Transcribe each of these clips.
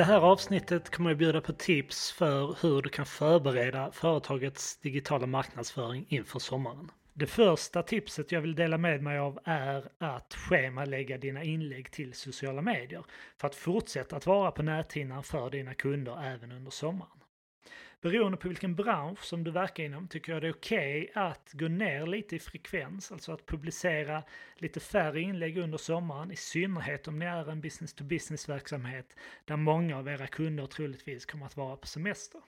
det här avsnittet kommer jag bjuda på tips för hur du kan förbereda företagets digitala marknadsföring inför sommaren. Det första tipset jag vill dela med mig av är att schemalägga dina inlägg till sociala medier för att fortsätta att vara på näthinnan för dina kunder även under sommaren. Beroende på vilken bransch som du verkar inom tycker jag det är okej okay att gå ner lite i frekvens, alltså att publicera lite färre inlägg under sommaren, i synnerhet om ni är en business to business verksamhet där många av era kunder troligtvis kommer att vara på semester.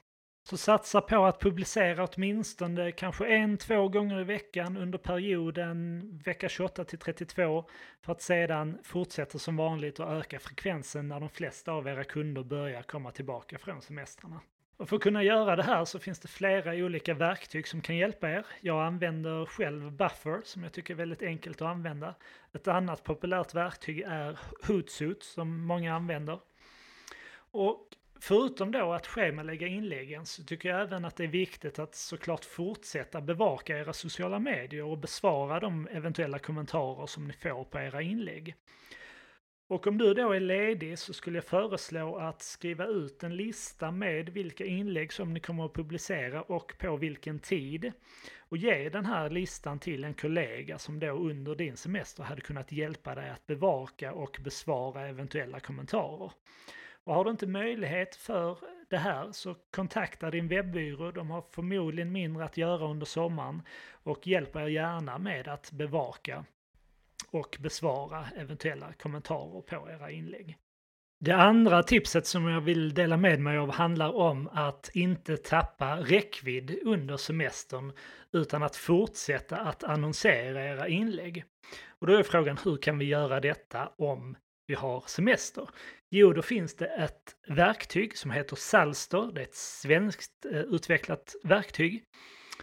Så satsa på att publicera åtminstone kanske en, två gånger i veckan under perioden vecka 28 till 32 för att sedan fortsätta som vanligt och öka frekvensen när de flesta av era kunder börjar komma tillbaka från semestrarna. Och för att kunna göra det här så finns det flera olika verktyg som kan hjälpa er. Jag använder själv Buffer som jag tycker är väldigt enkelt att använda. Ett annat populärt verktyg är Hootsuite som många använder. Och förutom då att schemalägga inläggen så tycker jag även att det är viktigt att såklart fortsätta bevaka era sociala medier och besvara de eventuella kommentarer som ni får på era inlägg. Och om du då är ledig så skulle jag föreslå att skriva ut en lista med vilka inlägg som ni kommer att publicera och på vilken tid. Och ge den här listan till en kollega som då under din semester hade kunnat hjälpa dig att bevaka och besvara eventuella kommentarer. Och har du inte möjlighet för det här så kontakta din webbyrå. De har förmodligen mindre att göra under sommaren och hjälper er gärna med att bevaka och besvara eventuella kommentarer på era inlägg. Det andra tipset som jag vill dela med mig av handlar om att inte tappa räckvidd under semestern utan att fortsätta att annonsera era inlägg. Och då är frågan hur kan vi göra detta om vi har semester? Jo, då finns det ett verktyg som heter Salster. Det är ett svenskt eh, utvecklat verktyg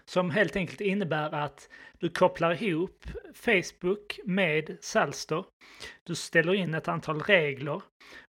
som helt enkelt innebär att du kopplar ihop Facebook med Salster. Du ställer in ett antal regler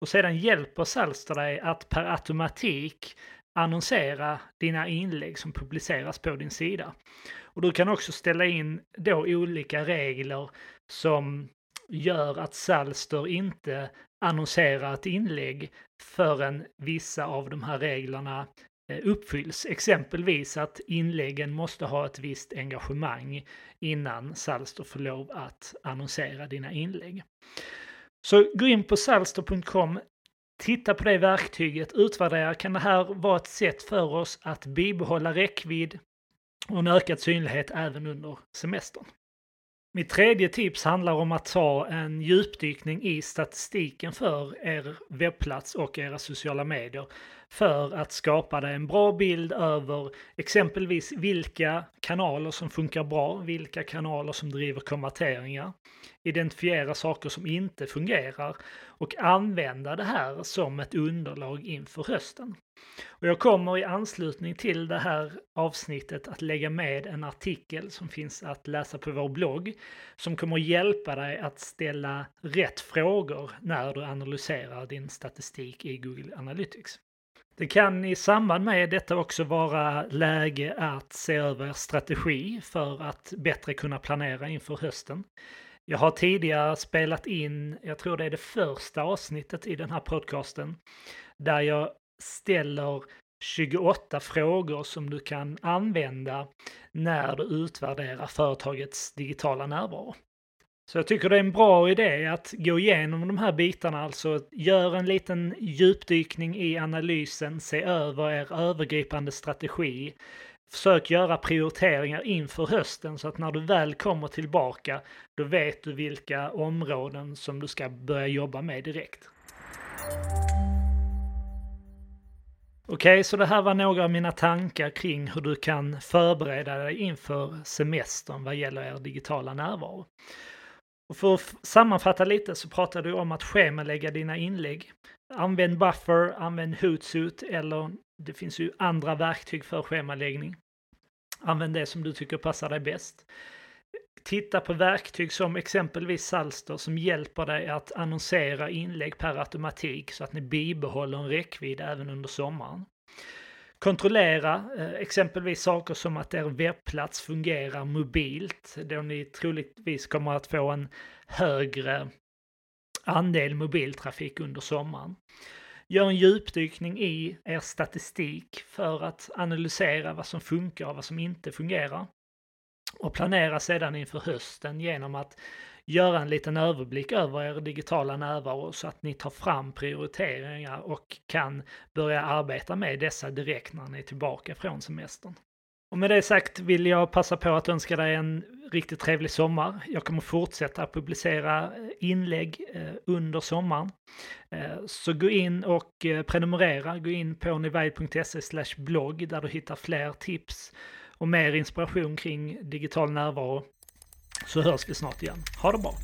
och sedan hjälper Salster dig att per automatik annonsera dina inlägg som publiceras på din sida. Och du kan också ställa in då olika regler som gör att Salster inte annonserar ett inlägg förrän vissa av de här reglerna Eh, uppfylls. Exempelvis att inläggen måste ha ett visst engagemang innan Salster får lov att annonsera dina inlägg. Så gå in på salster.com, titta på det verktyget, utvärdera. Kan det här vara ett sätt för oss att bibehålla räckvidd och en ökad synlighet även under semestern? Mitt tredje tips handlar om att ta en djupdykning i statistiken för er webbplats och era sociala medier för att skapa dig en bra bild över exempelvis vilka kanaler som funkar bra, vilka kanaler som driver konverteringar, identifiera saker som inte fungerar och använda det här som ett underlag inför hösten. Och jag kommer i anslutning till det här avsnittet att lägga med en artikel som finns att läsa på vår blogg som kommer hjälpa dig att ställa rätt frågor när du analyserar din statistik i Google Analytics. Det kan i samband med detta också vara läge att se över strategi för att bättre kunna planera inför hösten. Jag har tidigare spelat in, jag tror det är det första avsnittet i den här podcasten, där jag ställer 28 frågor som du kan använda när du utvärderar företagets digitala närvaro. Så jag tycker det är en bra idé att gå igenom de här bitarna, alltså gör en liten djupdykning i analysen, se över er övergripande strategi, försök göra prioriteringar inför hösten så att när du väl kommer tillbaka, då vet du vilka områden som du ska börja jobba med direkt. Okej, okay, så det här var några av mina tankar kring hur du kan förbereda dig inför semestern vad gäller er digitala närvaro. Och för att sammanfatta lite så pratar du om att schemalägga dina inlägg. Använd Buffer, använd Hootsuite eller det finns ju andra verktyg för schemaläggning. Använd det som du tycker passar dig bäst. Titta på verktyg som exempelvis Salster som hjälper dig att annonsera inlägg per automatik så att ni bibehåller en räckvidd även under sommaren. Kontrollera eh, exempelvis saker som att er webbplats fungerar mobilt, då ni troligtvis kommer att få en högre andel mobiltrafik under sommaren. Gör en djupdykning i er statistik för att analysera vad som funkar och vad som inte fungerar. Och planera sedan inför hösten genom att göra en liten överblick över er digitala närvaro så att ni tar fram prioriteringar och kan börja arbeta med dessa direkt när ni är tillbaka från semestern. Och med det sagt vill jag passa på att önska dig en riktigt trevlig sommar. Jag kommer fortsätta publicera eh, inlägg eh, under sommaren. Eh, så gå in och prenumerera. Gå in på nivide.se blogg där du hittar fler tips och mer inspiration kring digital närvaro. Så hörs vi snart igen. Ha det bra!